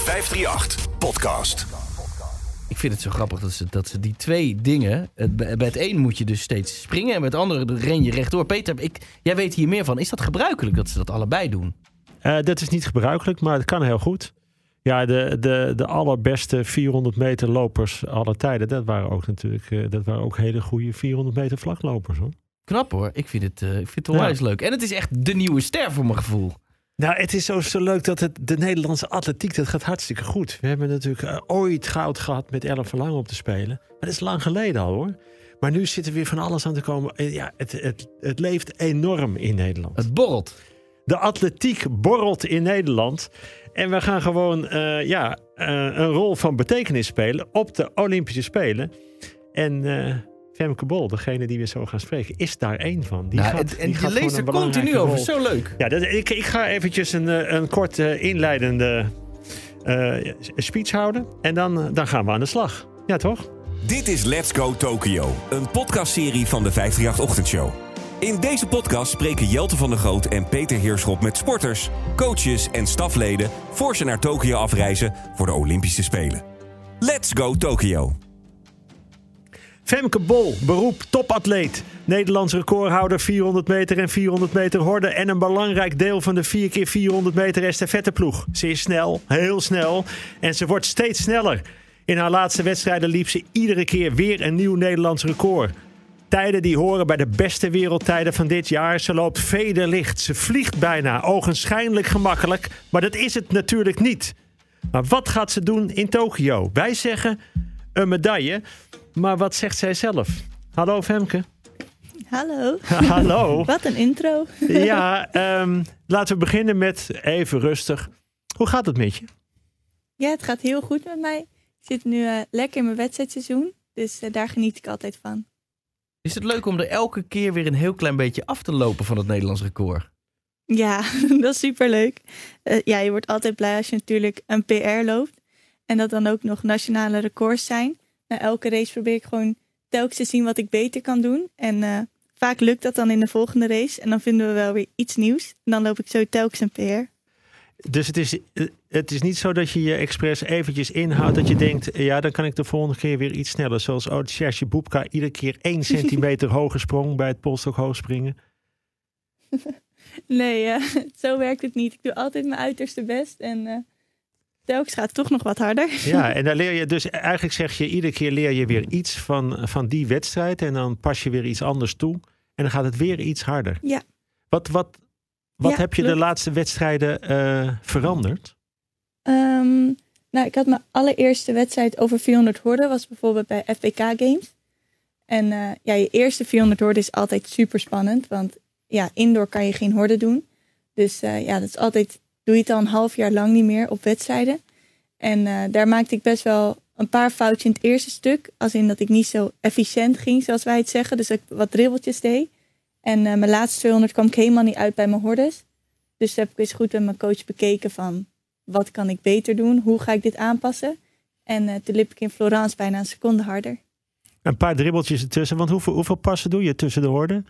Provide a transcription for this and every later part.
538 Podcast. Ik vind het zo grappig dat ze, dat ze die twee dingen. Het, bij het een moet je dus steeds springen en bij het andere ren je rechtdoor. Peter, ik, jij weet hier meer van. Is dat gebruikelijk dat ze dat allebei doen? Eh, dat is niet gebruikelijk, maar het kan heel goed. Ja, de, de, de allerbeste 400 meter lopers aller tijden, dat waren ook natuurlijk eh, dat waren ook hele goede 400 meter vlaklopers hoor. Knap hoor. Ik vind het, uh, ik vind het onwijs leuk. En het is echt de nieuwe ster voor mijn gevoel. Nou, het is zo, zo leuk dat het, de Nederlandse atletiek, dat gaat hartstikke goed. We hebben natuurlijk uh, ooit goud gehad met Ellen Verlang op te spelen. Maar dat is lang geleden al hoor. Maar nu zit er weer van alles aan te komen. Ja, het, het, het leeft enorm in Nederland. Het borrelt. De atletiek borrelt in Nederland. En we gaan gewoon uh, ja, uh, een rol van betekenis spelen op de Olympische Spelen. En Femke Bol, degene die we zo gaan spreken, is daar één van. Die nou, gaat, en die je leest er continu over, zo leuk. Ja, dat, ik, ik ga eventjes een, een kort inleidende speech houden. En dan, dan gaan we aan de slag. Ja, toch? Dit is Let's Go Tokyo, een podcastserie van de 538 Ochtendshow. In deze podcast spreken Jelte van der Groot en Peter Heerschop met sporters, coaches en stafleden voor ze naar Tokio afreizen voor de Olympische Spelen. Let's go Tokio! Femke Bol, beroep topatleet. Nederlands recordhouder 400 meter en 400 meter horde. En een belangrijk deel van de 4 keer 400 meter estafetteploeg. Ze is snel, heel snel. En ze wordt steeds sneller. In haar laatste wedstrijden liep ze iedere keer weer een nieuw Nederlands record. Tijden die horen bij de beste wereldtijden van dit jaar. Ze loopt vederlicht. Ze vliegt bijna. Ogenschijnlijk gemakkelijk. Maar dat is het natuurlijk niet. Maar wat gaat ze doen in Tokio? Wij zeggen een medaille. Maar wat zegt zij zelf? Hallo Femke. Hallo. Hallo. wat een intro. ja, um, laten we beginnen met even rustig. Hoe gaat het met je? Ja, het gaat heel goed met mij. Ik zit nu uh, lekker in mijn wedstrijdseizoen. Dus uh, daar geniet ik altijd van. Is het leuk om er elke keer weer een heel klein beetje af te lopen van het Nederlands record? Ja, dat is superleuk. Uh, ja, je wordt altijd blij als je natuurlijk een PR loopt. En dat dan ook nog nationale records zijn. Na elke race probeer ik gewoon telkens te zien wat ik beter kan doen. En uh, vaak lukt dat dan in de volgende race. En dan vinden we wel weer iets nieuws. En dan loop ik zo telkens een PR. Dus het is, het is niet zo dat je je expres eventjes inhoudt. Dat je denkt, ja, dan kan ik de volgende keer weer iets sneller. Zoals oh, Serge Boepka iedere keer één centimeter hoger sprong bij het polstok hoogspringen. Nee, uh, zo werkt het niet. Ik doe altijd mijn uiterste best. En uh, telkens gaat het toch nog wat harder. Ja, en dan leer je dus eigenlijk zeg je, iedere keer leer je weer iets van, van die wedstrijd. En dan pas je weer iets anders toe. En dan gaat het weer iets harder. Ja. Wat, wat, wat ja, heb je klopt. de laatste wedstrijden uh, veranderd? Um, nou, ik had mijn allereerste wedstrijd over 400 horden, was bijvoorbeeld bij FPK Games. En uh, ja, je eerste 400 horden is altijd super spannend, want ja, indoor kan je geen horden doen. Dus uh, ja, dat is altijd, doe je het al een half jaar lang niet meer op wedstrijden. En uh, daar maakte ik best wel een paar foutjes in het eerste stuk. Als in dat ik niet zo efficiënt ging, zoals wij het zeggen. Dus ik wat dribbeltjes deed. En uh, mijn laatste 200 kwam ik helemaal niet uit bij mijn hordes. Dus heb ik eens goed met mijn coach bekeken van wat kan ik beter doen? Hoe ga ik dit aanpassen? En uh, toen liep ik in Florence bijna een seconde harder. Een paar dribbeltjes ertussen. Want hoeveel, hoeveel passen doe je tussen de horden?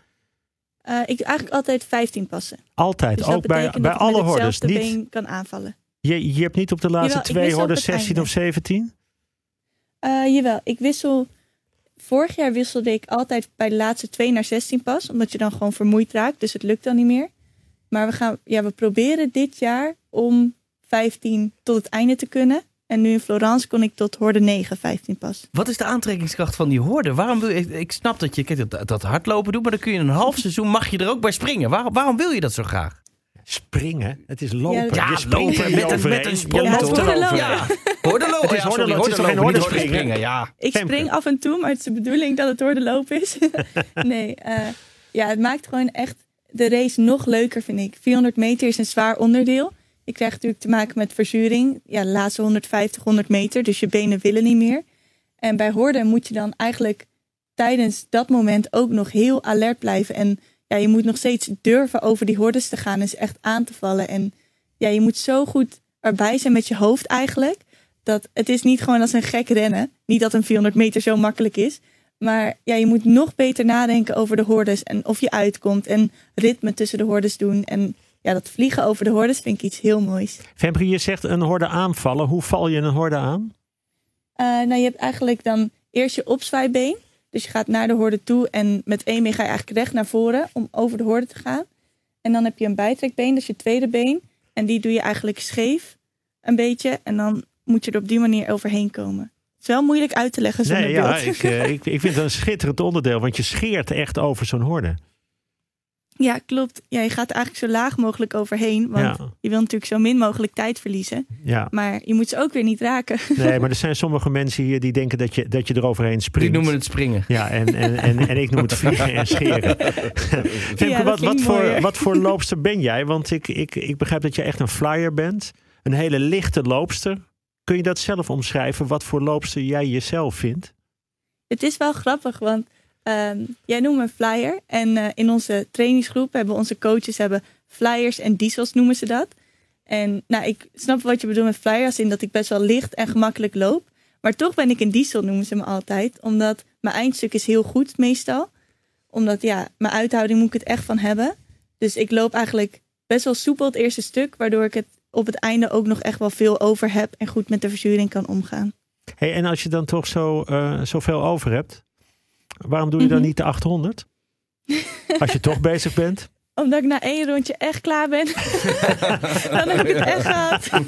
Uh, ik doe eigenlijk altijd 15 passen. Altijd? Dus ook bij, bij alle hordes? Niet... been kan aanvallen. Je, je hebt niet op de laatste jawel, twee hordes 16 einde. of 17? Uh, jawel, ik wissel vorig jaar wisselde ik altijd bij de laatste twee naar 16 pas. Omdat je dan gewoon vermoeid raakt. Dus het lukt dan niet meer. Maar we, gaan, ja, we proberen dit jaar om 15 tot het einde te kunnen. En nu in Florence kon ik tot horde 9, 15 pas. Wat is de aantrekkingskracht van die horde? Waarom wil je, ik snap dat je kijk, dat, dat hardlopen doet, maar dan kun je een half seizoen mag je er ook bij springen. Waarom, waarom wil je dat zo graag? Springen? Het is lopen. Ja, je lopen met een, met een sprong. Ja. Het is ja, sorry, hordelopen, het is toch geen hordespringen? hordespringen, Ja. Ik spring af en toe, maar het is de bedoeling dat het hordelopen is. nee, uh, ja, het maakt gewoon echt de race nog leuker, vind ik. 400 meter is een zwaar onderdeel. Je krijgt natuurlijk te maken met verzuring. Ja, de laatste 150, 100 meter, dus je benen willen niet meer. En bij horden moet je dan eigenlijk tijdens dat moment ook nog heel alert blijven. En ja, je moet nog steeds durven over die hordes te gaan ze echt aan te vallen. En ja, je moet zo goed erbij zijn met je hoofd eigenlijk. Dat het is niet gewoon als een gek rennen. Niet dat een 400 meter zo makkelijk is. Maar ja, je moet nog beter nadenken over de hordes en of je uitkomt. En ritme tussen de hordes doen. En ja, dat vliegen over de hordes vind ik iets heel moois. Femke, je zegt een horde aanvallen. Hoe val je een horde aan? Uh, nou, je hebt eigenlijk dan eerst je opzwaai Dus je gaat naar de horde toe en met één been ga je eigenlijk recht naar voren om over de horde te gaan. En dan heb je een bijtrekbeen, dat is je tweede been. En die doe je eigenlijk scheef een beetje. En dan moet je er op die manier overheen komen. Het is wel moeilijk uit te leggen zonder nee, ja, ik, uh, ik, ik vind het een schitterend onderdeel, want je scheert echt over zo'n horde. Ja, klopt. Ja, je gaat er eigenlijk zo laag mogelijk overheen. Want je wil natuurlijk zo min mogelijk tijd verliezen. Ja. Maar je moet ze ook weer niet raken. Nee, maar er zijn sommige mensen hier die denken dat je, dat je eroverheen springt. Die noemen het springen. Ja, en, en, en, en ik noem het vliegen en scheren. ja, wat, wat, voor, wat voor loopster ben jij? Want ik, ik, ik begrijp dat je echt een flyer bent. Een hele lichte loopster. Kun je dat zelf omschrijven? Wat voor loopster jij jezelf vindt? Het is wel grappig, want Ehm, jij noemt me flyer. En uh, in onze trainingsgroep hebben onze coaches hebben flyers en diesels noemen ze dat. En nou, ik snap wat je bedoelt met flyers, in dat ik best wel licht en gemakkelijk loop. Maar toch ben ik een diesel, noemen ze me altijd. Omdat mijn eindstuk is heel goed meestal. Omdat ja, mijn uithouding moet ik het echt van hebben. Dus ik loop eigenlijk best wel soepel het eerste stuk. Waardoor ik het op het einde ook nog echt wel veel over heb. En goed met de verzuring kan omgaan. Hey, en als je dan toch zo, uh, zoveel over hebt. Waarom doe je dan mhm. niet de 800? Als je toch bezig bent? Omdat ik na één rondje echt klaar ben. dan heb ik het echt gehad.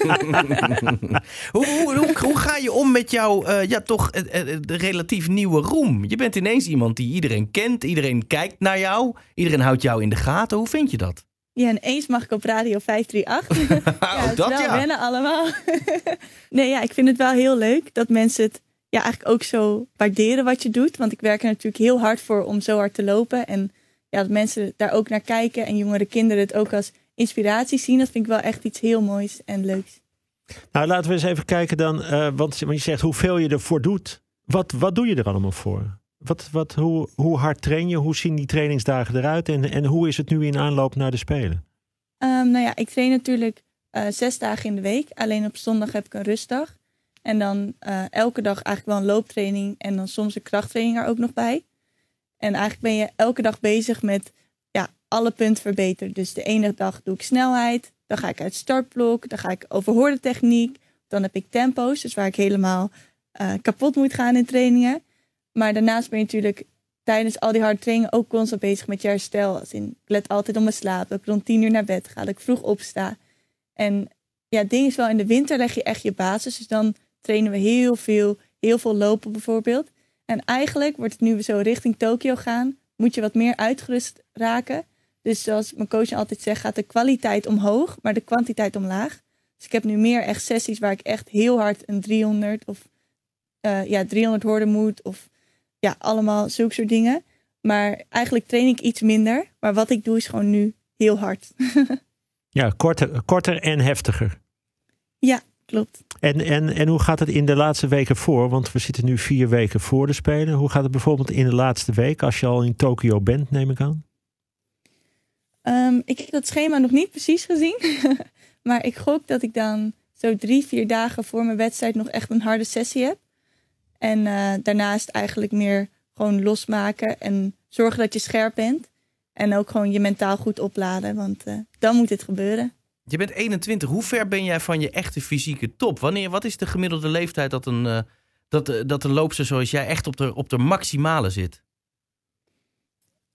hoe, hoe, hoe, ga je om met jouw uh, ja, toch uh, relatief nieuwe roem? Je bent ineens iemand die iedereen kent. Iedereen kijkt naar jou. Iedereen houdt jou in de gaten. Hoe vind je dat? Ja, en eens mag ik op Radio 538. ja, dat, dat ja. wennen allemaal. nee, ja, ik vind het wel heel leuk dat mensen het ja, eigenlijk ook zo waarderen wat je doet. Want ik werk er natuurlijk heel hard voor om zo hard te lopen. En ja, dat mensen daar ook naar kijken en jongere kinderen het ook als inspiratie zien. Dat vind ik wel echt iets heel moois en leuks. Nou, laten we eens even kijken dan. Uh, want, je zegt hoeveel je ervoor doet. Wat, wat doe je er allemaal voor? Wat, wat, hoe, hoe hard train je? Hoe zien die trainingsdagen eruit? En, en hoe is het nu in aanloop naar de Spelen? Um, nou ja, ik train natuurlijk uh, zes dagen in de week. Alleen op zondag heb ik een rustdag. En dan uh, elke dag eigenlijk wel een looptraining en dan soms een krachttraining er ook nog bij. En eigenlijk ben je elke dag bezig met ja, alle punten verbeteren. Dus de ene dag doe ik snelheid, dan ga ik uit startblok, dan ga ik over techniek, dan heb ik tempo's, dus waar ik helemaal uh, kapot moet gaan in trainingen. Maar daarnaast ben je natuurlijk tijdens al die harde trainingen ook constant bezig met je herstel. Als in, ik let altijd op mijn slaap, dat ik rond tien uur naar bed ga, dat ik vroeg opsta. En ja, het ding is wel, in de winter leg je echt je basis. Dus dan trainen we heel veel, heel veel lopen bijvoorbeeld. En eigenlijk wordt het nu we zo richting Tokio gaan, moet je wat meer uitgerust raken. Dus zoals mijn coach altijd zegt, gaat de kwaliteit omhoog, maar de kwantiteit omlaag. Dus ik heb nu meer echt sessies waar ik echt heel hard een 300 of uh, ja, 300 hoorden moet. Of ja, allemaal zulke soort dingen. Maar eigenlijk train ik iets minder. Maar wat ik doe is gewoon nu heel hard. ja, korter, korter en heftiger. Ja, klopt. En, en, en hoe gaat het in de laatste weken voor? Want we zitten nu vier weken voor de Spelen. Hoe gaat het bijvoorbeeld in de laatste week als je al in Tokio bent, neem ik aan? Ehm, ik heb dat schema nog niet precies gezien. maar ik gok dat ik dan zo drie, vier dagen voor mijn wedstrijd nog echt een harde sessie heb. En uh, daarnaast eigenlijk meer gewoon losmaken en zorgen dat je scherp bent. En ook gewoon je mentaal goed opladen, want uh, dan moet het gebeuren. Je bent 21. Hoe ver ben jij van je echte fysieke top? Wanneer, wat is de gemiddelde leeftijd dat een, uh, dat, uh, dat een loopster zoals jij echt op de, op de maximale zit?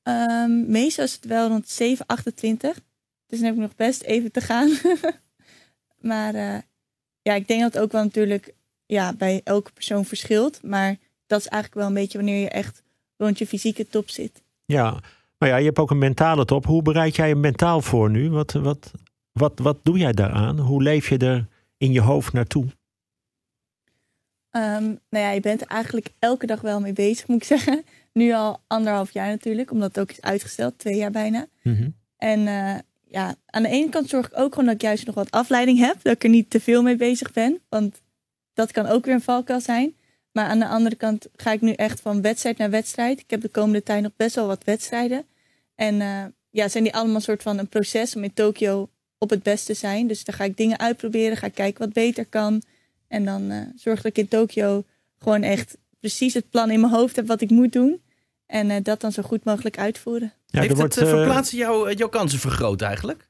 Um, meestal is het wel rond 7, 28. Dus dan heb ik nog best even te gaan. maar uh, ja, ik denk dat het ook wel natuurlijk ja, bij elke persoon verschilt. Maar dat is eigenlijk wel een beetje wanneer je echt rond je fysieke top zit. Ja, maar ja, je hebt ook een mentale top. Hoe bereid jij je mentaal voor nu? Wat, wat, wat, wat doe jij daaraan? Hoe leef je er in je hoofd naartoe? Um, nou ja, je bent er eigenlijk elke dag wel mee bezig, moet ik zeggen. Nu al anderhalf jaar natuurlijk, omdat het ook is uitgesteld, twee jaar bijna. Mhm. En uh, ja, aan de ene kant zorg ik ook gewoon dat ik juist nog wat afleiding heb. Dat ik er niet te veel mee bezig ben. Want dat kan ook weer een valkuil zijn. Maar aan de andere kant ga ik nu echt van wedstrijd naar wedstrijd. Ik heb de komende tijd nog best wel wat wedstrijden. En uh, ja, zijn die allemaal een soort van een proces om in Tokio op het beste zijn. Dus dan ga ik dingen uitproberen, ga ik kijken wat beter kan. En dan uh, zorg dat ik in Tokio gewoon echt precies het plan in mijn hoofd heb wat ik moet doen. En uh, dat dan zo goed mogelijk uitvoeren. Ja, Heeft wordt, het uh, verplaatsen jouw, jouw kansen vergroot eigenlijk?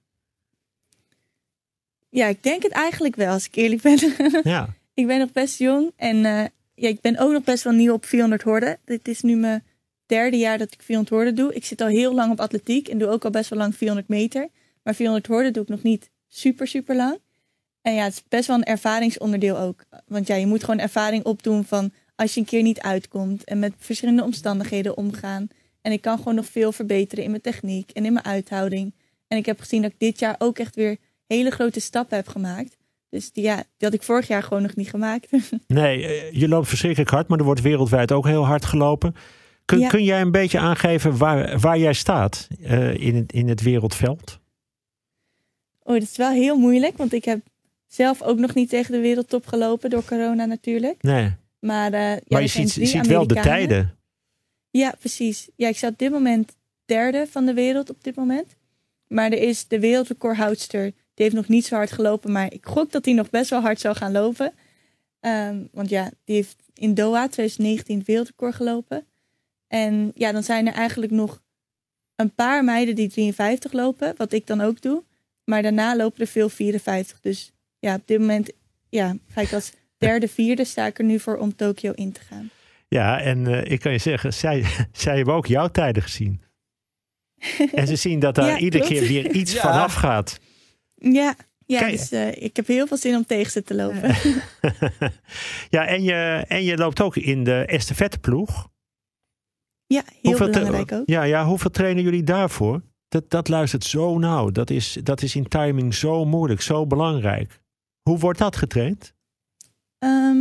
Ja, ik denk het eigenlijk wel, als ik eerlijk ben. Ja. ik ben nog best jong en eh, ja, ik ben ook nog best wel nieuw op 400 horden. Dit is nu mijn derde jaar dat ik 400 horden doe. Ik zit al heel lang op atletiek en doe ook al best wel lang 400 meter. Maar 400 horden doe ik nog niet super, super lang. En ja, het is best wel een ervaringsonderdeel ook. Want ja, je moet gewoon ervaring opdoen van als je een keer niet uitkomt en met verschillende omstandigheden omgaan. En ik kan gewoon nog veel verbeteren in mijn techniek en in mijn uithouding. En ik heb gezien dat ik dit jaar ook echt weer hele grote stappen heb gemaakt. Dus die, ja, die had ik vorig jaar gewoon nog niet gemaakt. Nee, eh, je loopt verschrikkelijk hard, maar er wordt wereldwijd ook heel hard gelopen. Kun, Ja. kun jij een beetje aangeven waar, waar jij staat eh, in, het, in het wereldveld? Oh, dat is wel heel moeilijk, want ik heb zelf ook nog niet tegen de wereldtop gelopen door corona natuurlijk. Nee, Maar, eh, ja, maar je ziet, wel de tijden. Ja, precies. Ja, ik sta op dit moment derde van de wereld op dit moment. Maar er is de wereldrecordhoudster. Die heeft nog niet zo hard gelopen, maar ik gok dat hij nog best wel hard zou gaan lopen. Ehm, want ja, die heeft in Doha 2019 het wereldrecord gelopen. En ja, dan zijn er eigenlijk nog een paar meiden die 53 lopen, wat ik dan ook doe. Maar daarna lopen er veel 54. Dus ja, op dit moment ja, ga ik als derde, vierde sta ik er nu voor om Tokio in te gaan. Ja, en eh, ik kan je zeggen, zij, zij hebben ook jouw tijden gezien. En ze zien dat daar Ja, iedere klopt. keer weer iets Ja. vanaf gaat. Ja, ja dus eh, ik heb heel veel zin om tegen ze te lopen. ja, en je, en je loopt ook in de estafetteploeg. Ja, heel Hoeveel belangrijk ook. Ja, ja, hoeveel trainen jullie daarvoor? Dat, dat luistert zo nauw. Dat is, dat is in timing zo moeilijk, zo belangrijk. Hoe wordt dat getraind? Ehm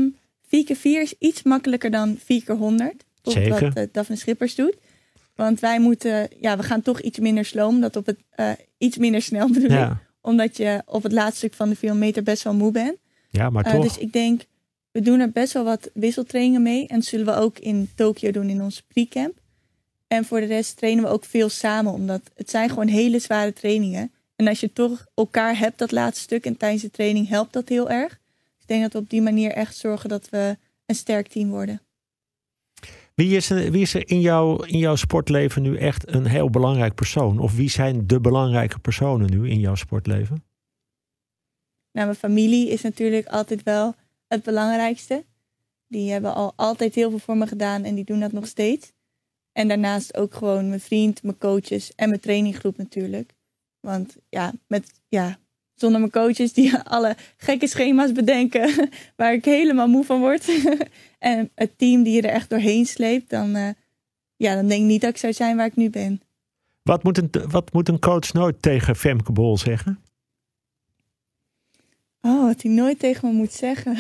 4 keer 4 is iets makkelijker dan 4 keer 100. Of Zeker. wat uh, Daphne Schippers doet. Want wij moeten, ja, we gaan toch iets minder sloom. Dat op het, eh, iets minder snel bedoel ik. Omdat je op het laatste stuk van de 400 meter best wel moe bent. ja maar Eh, toch. dus ik denk, we doen er best wel wat wisseltrainingen mee. En dat zullen we ook in Tokio doen in ons pre-camp. En voor de rest trainen we ook veel samen. Omdat het zijn gewoon hele zware trainingen. En als je toch elkaar hebt dat laatste stuk en tijdens de training helpt dat heel erg. Dus ik denk dat we op die manier echt zorgen dat we een sterk team worden. Wie is er, wie is er in, jouw, in jouw sportleven nu echt een heel belangrijk persoon? Of wie zijn de belangrijke personen nu in jouw sportleven? Nou, mijn familie is natuurlijk altijd wel het belangrijkste. Die hebben al altijd heel veel voor me gedaan en die doen dat nog steeds. En daarnaast ook gewoon mijn vriend, mijn coaches en mijn traininggroep natuurlijk. Want ja, met, ja, zonder mijn coaches die alle gekke schema's bedenken waar ik helemaal moe van word. en het team die je er echt doorheen sleept, dan, eh, ja, dan denk ik niet dat ik zou zijn waar ik nu ben. Wat moet een, wat moet een coach nooit tegen Femke Bol zeggen? Oh, wat hij nooit tegen me moet zeggen.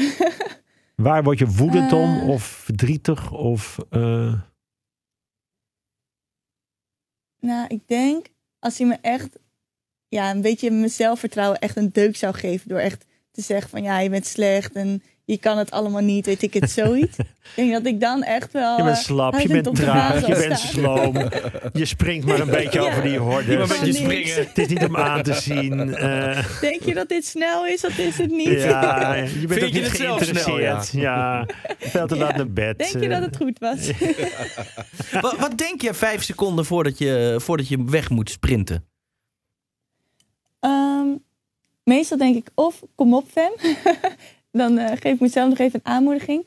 Waar word je woedend om Eh. of verdrietig? Of, eh, Nou, ik denk als hij me echt ja, een beetje mijn zelfvertrouwen echt een deuk zou geven. Door echt te zeggen van ja, je bent slecht en je kan het allemaal niet, weet ik het, zoiets. ik denk dat ik dan echt wel... je bent eh, slap, je bent traag, je bent sloom. Je springt maar een beetje Ja. over die Je maar hordes. een beetje Van niks. springen. Het is niet om aan te zien. eh, Denk je dat dit snel is? Dat is het niet. ja, je bent Vind ook je niet het zelf geïnteresseerd. snel, ja. veel te laat naar bed. Denk je eh. dat het goed was? Wat, wat denk je vijf seconden voordat je, voordat je weg moet sprinten? Ehm, meestal denk ik of kom op fam. Dan eh, geef ik mezelf nog even een aanmoediging.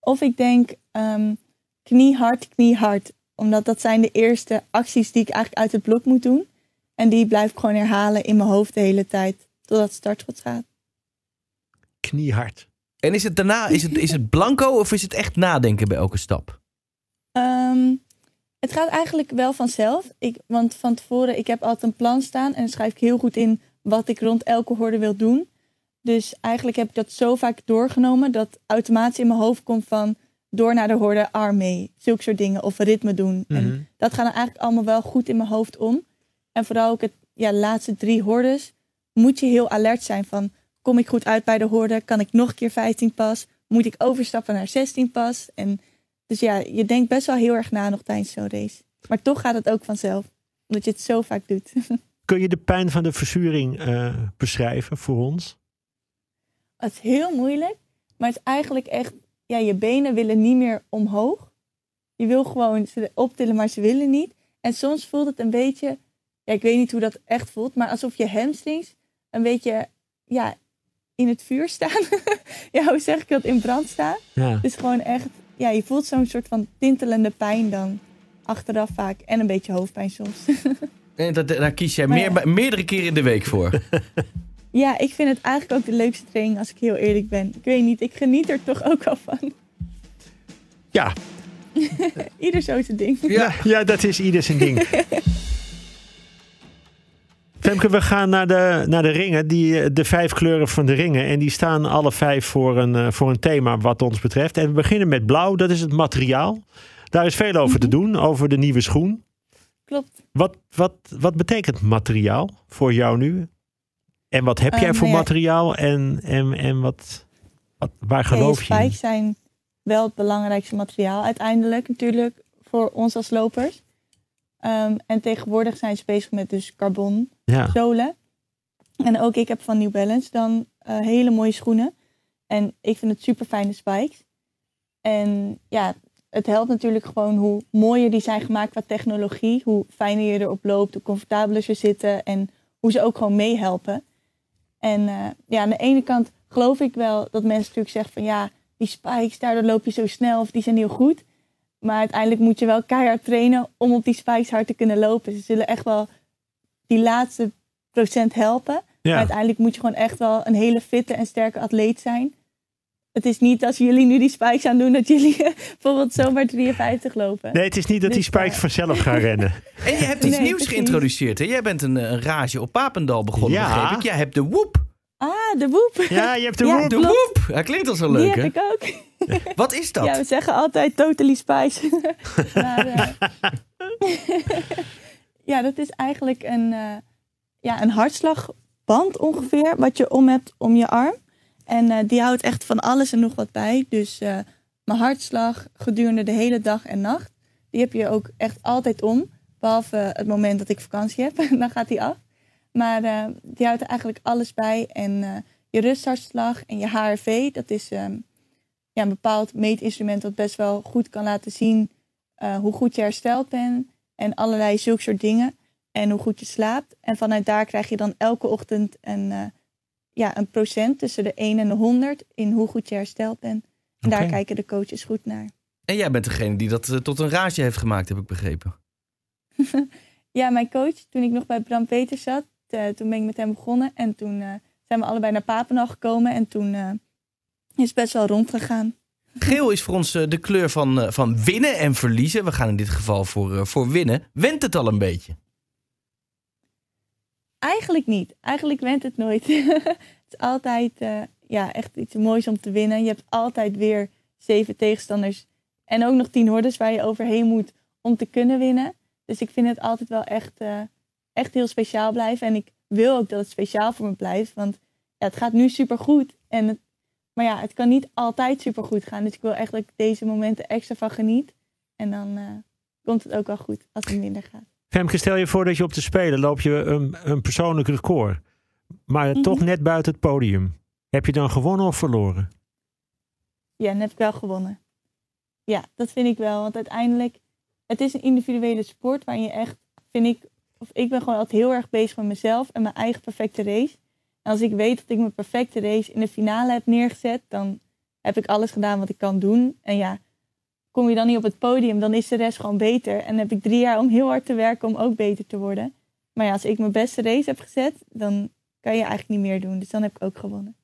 Of ik denk ehm, knie hard, knie hard. Omdat dat zijn de eerste acties die ik eigenlijk uit het blok moet doen. En die blijf ik gewoon herhalen in mijn hoofd de hele tijd. Totdat het startschot gaat. Kniehard. En is het daarna, is het, is het blanco of is het echt nadenken bij elke stap? Ehm, het gaat eigenlijk wel vanzelf. Ik, want van tevoren, ik heb altijd een plan staan. En dan schrijf ik heel goed in wat ik rond elke horde wil doen. Dus eigenlijk heb ik dat zo vaak doorgenomen. Dat automatisch in mijn hoofd komt van door naar de horde arm mee. Zulke soort dingen. Of ritme doen. Mhm. En dat gaat dan eigenlijk allemaal wel goed in mijn hoofd om. En vooral ook het ja, laatste drie hordes. Moet je heel alert zijn van... Kom ik goed uit bij de horde? Kan ik nog een keer 15 pas? Moet ik overstappen naar 16 pas? En dus ja, je denkt best wel heel erg na nog tijdens zo'n race. Maar toch gaat het ook vanzelf. Omdat je het zo vaak doet. Kun je de pijn van de verzuring eh, beschrijven voor ons? Het is heel moeilijk. Maar het is eigenlijk echt... Ja, je benen willen niet meer omhoog. Je wil gewoon ze optillen, maar ze willen niet. En soms voelt het een beetje... Ja, ik weet niet hoe dat echt voelt. Maar alsof je hamstrings een beetje ja, in het vuur staan. ja, hoe zeg ik dat? In brand staan. Ja. Dus gewoon echt, ja, je voelt zo'n soort van tintelende pijn dan achteraf vaak. En een beetje hoofdpijn soms. En dat, daar kies jij meer, ja. meerdere keren in de week voor. ja, ik vind het eigenlijk ook de leukste training als ik heel eerlijk ben. Ik weet niet, ik geniet er toch ook wel van. Ja. Ieder zo zijn ding. Ja. ja, dat is ieder zijn ding. Femke, we gaan naar de, naar de ringen. Die, de vijf kleuren van de ringen. En die staan alle vijf voor een, eh, voor een thema wat ons betreft. En we beginnen met blauw. Dat is het materiaal. Daar is veel over te doen. Over de nieuwe schoen. Klopt. Wat, wat, wat betekent materiaal voor jou nu? En wat heb jij Ehm, voor ja. materiaal? En, en, en wat, wat, waar Ja, geloof je in? spikes zijn wel het belangrijkste materiaal uiteindelijk natuurlijk voor ons als lopers. Ehm, en tegenwoordig zijn ze bezig met dus carbon Ja. zolen. En ook ik heb van New Balance dan eh, hele mooie schoenen. En ik vind het super fijne spikes. En ja, het helpt natuurlijk gewoon hoe mooier die zijn gemaakt qua technologie. Hoe fijner je erop loopt, hoe comfortabeler ze zitten. En hoe ze ook gewoon meehelpen. En eh, ja, aan de ene kant geloof ik wel dat mensen natuurlijk zeggen van ja, die spikes, daardoor loop je zo snel of die zijn heel goed. Maar uiteindelijk moet je wel keihard trainen om op die spikes hard te kunnen lopen. Ze zullen echt wel die laatste procent helpen. Maar uiteindelijk moet je gewoon echt wel een hele fitte en sterke atleet zijn. Het is niet als jullie nu die spikes aan doen dat jullie bijvoorbeeld zomaar 53 lopen. Nee, het is niet dat die Dus, spikes eh, vanzelf gaan rennen. En je hebt iets Nee, nieuws precies. geïntroduceerd. Hè? Jij bent een, eh, een rage op Papendal begonnen, Ja. begreep ik. Jij hebt de woep. Ah, de woep. Ja, je hebt de Ja, woep. De woep. Dat klinkt al zo Die leuk, heb hè? ik ook. Wat is dat? Ja, we zeggen altijd totally spice. maar, eh, ja, dat is eigenlijk een, eh, ja, een hartslagband ongeveer, wat je om hebt om je arm. En eh, die houdt echt van alles en nog wat bij. Dus eh, mijn hartslag gedurende de hele dag en nacht, die heb je ook echt altijd om. Behalve het moment dat ik vakantie heb, dan gaat die af. Maar eh, die houdt eigenlijk alles bij. En je rusthartslag en je HRV, dat is ehm, ja, een bepaald meetinstrument dat best wel goed kan laten zien hoe goed je hersteld bent. En allerlei zulke soort dingen. En hoe goed je slaapt. En vanuit daar krijg je dan elke ochtend een, ja, een procent tussen de 1 en de 100 in hoe goed je hersteld bent. En daar kijken de coaches goed naar. En jij bent degene die dat eh, tot een rage heeft gemaakt, heb ik begrepen. Ja, mijn coach, toen ik nog bij Bram Peters zat, eh, toen ben ik met hem begonnen. En toen eh, zijn we allebei naar Papendal gekomen. En toen is het best wel rondgegaan. Geel is voor ons de kleur van, van winnen en verliezen. We gaan in dit geval voor, voor winnen. Went het al een beetje? Eigenlijk niet. Eigenlijk went het nooit. het is altijd eh, ja, echt iets moois om te winnen. Je hebt altijd weer zeven tegenstanders. En ook nog tien hordes waar je overheen moet om te kunnen winnen. Dus ik vind het altijd wel echt, eh, echt heel speciaal blijven. En ik wil ook dat het speciaal voor me blijft. Want ja, het gaat nu supergoed. En het, maar ja, het kan niet altijd supergoed gaan. Dus ik wil echt dat ik deze momenten extra van geniet. En dan eh, komt het ook wel goed als het minder gaat. Femke, stel je voor dat je op de Spelen loop je een, een persoonlijk record. Maar Mhm. toch net buiten het podium. Heb je dan gewonnen of verloren? Ja, ik wel gewonnen. Ja, dat vind ik wel. Want uiteindelijk, het is een individuele sport waarin je echt, vind ik, of ik ben gewoon altijd heel erg bezig met mezelf en mijn eigen perfecte race. En als ik weet dat ik mijn perfecte race in de finale heb neergezet, dan heb ik alles gedaan wat ik kan doen. En ja, kom je dan niet op het podium, dan is de rest gewoon beter. En heb ik drie jaar om heel hard te werken om ook beter te worden. Maar ja, als ik mijn beste race heb gezet, dan kan je eigenlijk niet meer doen. Dus dan heb ik ook gewonnen.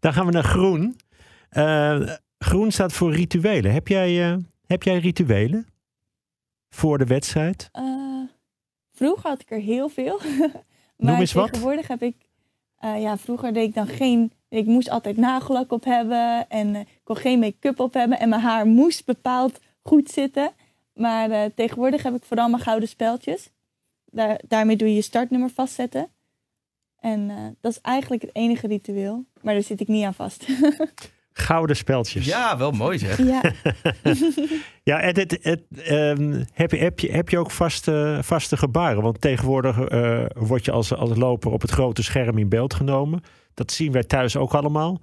Dan gaan we naar groen. Eh, groen staat voor rituelen. Heb jij, eh, heb jij rituelen voor de wedstrijd? Eh, vroeger had ik er heel veel. maar eens wat. tegenwoordig heb ik... ja, vroeger deed ik dan geen... Ik moest altijd nagellak op hebben. En kon geen make-up op hebben. En mijn haar moest bepaald goed zitten. Maar eh, tegenwoordig heb ik vooral mijn gouden speltjes. Daar, daarmee doe je je startnummer vastzetten. En eh, dat is eigenlijk het enige ritueel. Maar daar zit ik niet aan vast. Gouden speltjes. Ja, wel mooi zeg. ja. Ja, en het, het, ehm, heb, je, heb, je, heb je ook vaste, vaste gebaren? Want tegenwoordig eh, word je als, als loper op het grote scherm in beeld genomen. Dat zien wij thuis ook allemaal.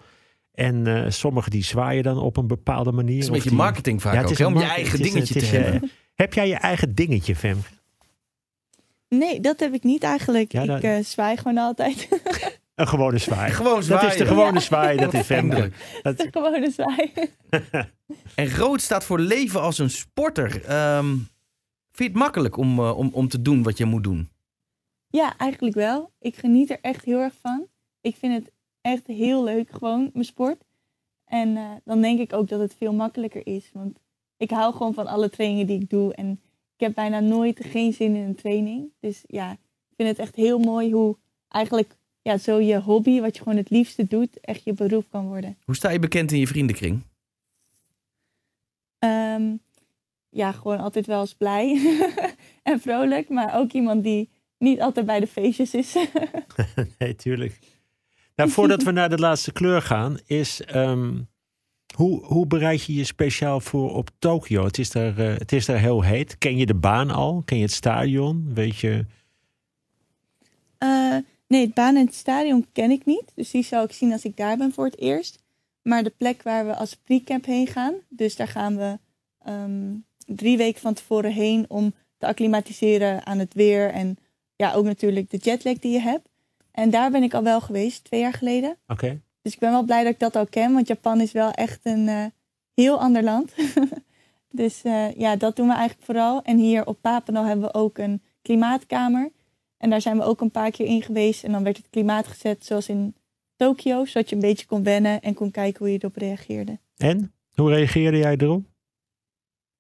En eh, sommigen die zwaaien dan op een bepaalde manier. Het is een beetje die- marketing vaak Ja, het ook, is om je eigen is- dingetje te is, hebben. Heb jij je eigen dingetje, Femke? Nee, dat heb ik niet eigenlijk. Ja, dat- Ik eh, zwaai gewoon altijd. Een gewone zwaai. Gewoon Dat zwaaien. is de gewone Ja. zwaai, dat is. Eindelijk. Dat, De gewone zwaai. En rood staat voor leven als een sporter. Ehm, vind je het makkelijk om, eh, om, om te doen wat je moet doen? Ja, eigenlijk wel. Ik geniet er echt heel erg van. Ik vind het echt heel leuk, gewoon mijn sport. En eh, dan denk ik ook dat het veel makkelijker is. Want ik hou gewoon van alle trainingen die ik doe. En ik heb bijna nooit geen zin in een training. Dus ja, ik vind het echt heel mooi hoe eigenlijk ja, zo je hobby, wat je gewoon het liefste doet, echt je beroep kan worden. Hoe sta je bekend in je vriendenkring? Ehm, ja, gewoon altijd wel eens blij en vrolijk. Maar ook iemand die niet altijd bij de feestjes is. nee, tuurlijk. Nou, voordat we naar de laatste kleur gaan, is ehm, hoe, hoe bereid je je speciaal voor op Tokio? Het is, daar, eh, het is daar heel heet. Ken je de baan al? Ken je het stadion? Weet je? Eh, nee, het baan en het stadion ken ik niet. Dus die zal ik zien als ik daar ben voor het eerst. Maar de plek waar we als pre-camp heen gaan. Dus daar gaan we ehm, drie weken van tevoren heen om te acclimatiseren aan het weer. En ja, ook natuurlijk de jetlag die je hebt. En daar ben ik al wel geweest, twee jaar geleden. Oké. Dus ik ben wel blij dat ik dat al ken. Want Japan is wel echt een eh, heel ander land. dus eh, ja, dat doen we eigenlijk vooral. En hier op Papendal hebben we ook een klimaatkamer. En daar zijn we ook een paar keer in geweest. En dan werd het klimaat gezet zoals in Tokio. Zodat je een beetje kon wennen en kon kijken hoe je erop reageerde. En? Hoe reageerde jij erop?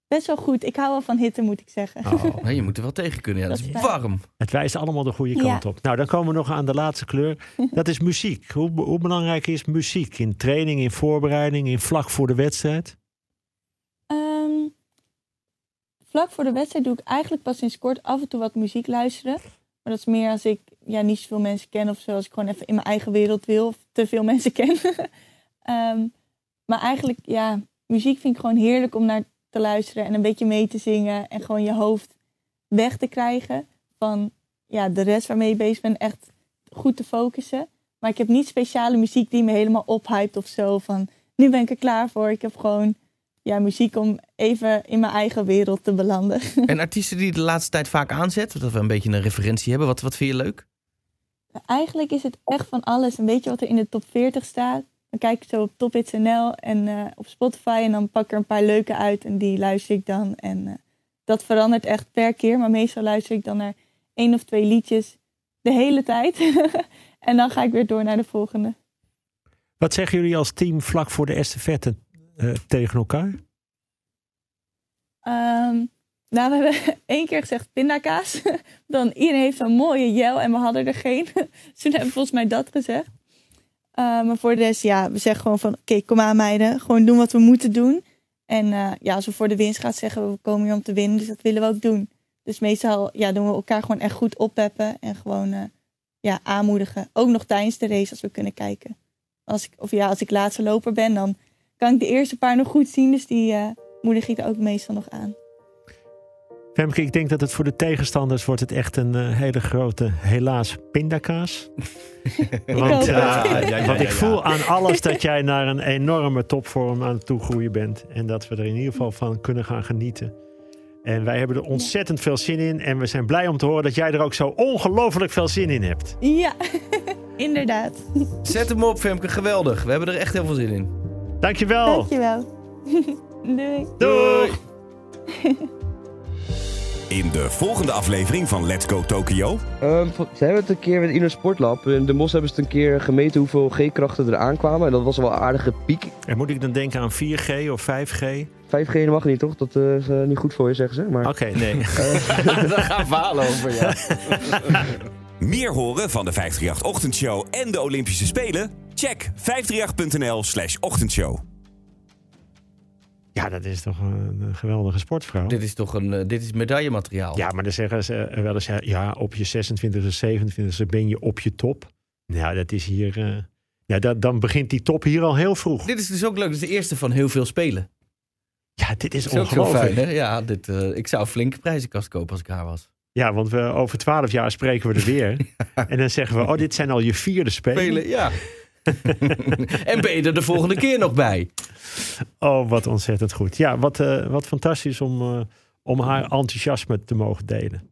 Best wel goed. Ik hou wel van hitte, moet ik zeggen. Oh, je moet er wel tegen kunnen. Ja, dat Dat is warm. het wijst allemaal de goede Ja. kant op. Nou, dan komen we nog aan de laatste kleur. Dat is muziek. Hoe, hoe belangrijk is muziek in training, in voorbereiding, in vlak voor de wedstrijd? Ehm, vlak voor de wedstrijd doe ik eigenlijk pas sinds kort af en toe wat muziek luisteren. Maar dat is meer als ik ja, niet zoveel mensen ken of zo. Als ik gewoon even in mijn eigen wereld wil of te veel mensen ken. Ehm, maar eigenlijk, ja, muziek vind ik gewoon heerlijk om naar te luisteren en een beetje mee te zingen. En gewoon je hoofd weg te krijgen van ja, de rest waarmee je bezig bent. Echt goed te focussen. Maar ik heb niet speciale muziek die me helemaal ophypt of zo. Van nu ben ik er klaar voor. Ik heb gewoon ja, muziek om even in mijn eigen wereld te belanden. En artiesten die je de laatste tijd vaak aanzet, dat we een beetje een referentie hebben. Wat, wat vind je leuk? Eigenlijk is het echt van alles. Een beetje wat er in de top 40 staat. Dan kijk ik zo op Top Hits NL en eh, op Spotify. En dan pak ik er een paar leuke uit en die luister ik dan. En eh, dat verandert echt per keer. Maar meestal luister ik dan naar één of twee liedjes de hele tijd. en dan ga ik weer door naar de volgende. Wat zeggen jullie als team vlak voor de estafette eh, tegen elkaar? Ehm, nou, we hebben één keer gezegd pindakaas. Dan iedereen heeft zo'n mooie jel en we hadden er geen. Dus toen hebben we volgens mij dat gezegd. Eh, maar voor de rest, ja, we zeggen gewoon van... Oké, kom aan meiden. Gewoon doen wat we moeten doen. En eh, ja, als we voor de winst gaan zeggen we... Komen hier om te winnen, dus dat willen we ook doen. Dus meestal ja, doen we elkaar gewoon echt goed oppeppen. En gewoon eh, ja, aanmoedigen. Ook nog tijdens de race als we kunnen kijken. Als ik, of ja, als ik laatste loper ben, dan kan ik de eerste paar nog goed zien. Dus die moedig ik ook meestal nog aan. Femke, ik denk dat het voor de tegenstanders wordt het echt een eh, hele grote, helaas, pindakaas. Want, eh, Ja, ja, ja, want ik voel ja. aan alles dat jij naar een enorme topvorm aan het toegroeien bent. En dat we er in ieder geval van kunnen gaan genieten. En wij hebben er ontzettend veel zin in. En we zijn blij om te horen dat jij er ook zo ongelooflijk veel zin in hebt. Ja, inderdaad. Zet hem op, Femke. Geweldig. We hebben er echt heel veel zin in. Dankjewel. Dankjewel. Doei. Doei. In de volgende aflevering van Let's Go Tokyo. Ehm, van- ze hebben het een keer met Inner Sportlab. In de Mos hebben ze het een keer gemeten hoeveel G-krachten er aankwamen. En dat was wel een aardige piek. En moet ik dan denken aan 4G of 5G? 5G mag niet, toch? Dat eh, is eh, niet goed voor je, zeggen ze. Maar Oké, nee. Daar gaan verhalen over, ja. Meer horen van de 538 Ochtendshow en de Olympische Spelen? Check 538.nl slash ochtendshow. Ja, dat is toch een, een geweldige sportvrouw. dit is toch een eh, dit is medaillemateriaal. Ja, maar dan zeggen ze eh, wel eens, ja, ja, op je 26e, 27e ben je op je top. Nou, dat is hier... eh, ja, dat, dan begint die top hier al heel vroeg. Dit is dus ook leuk. Dit is de eerste van heel veel spelen. Ja, dit is ongelooflijk. fijn? Ja, dit, ik zou flinke prijzenkast kopen als ik haar was. Ja, want we, over twaalf jaar spreken we er weer. En dan zeggen we, oh, dit zijn al je vierde spelen. Spelen, ja. En ben je er de volgende keer nog bij? Oh, wat ontzettend goed. Ja, wat, eh, wat fantastisch om, eh, om haar enthousiasme te mogen delen.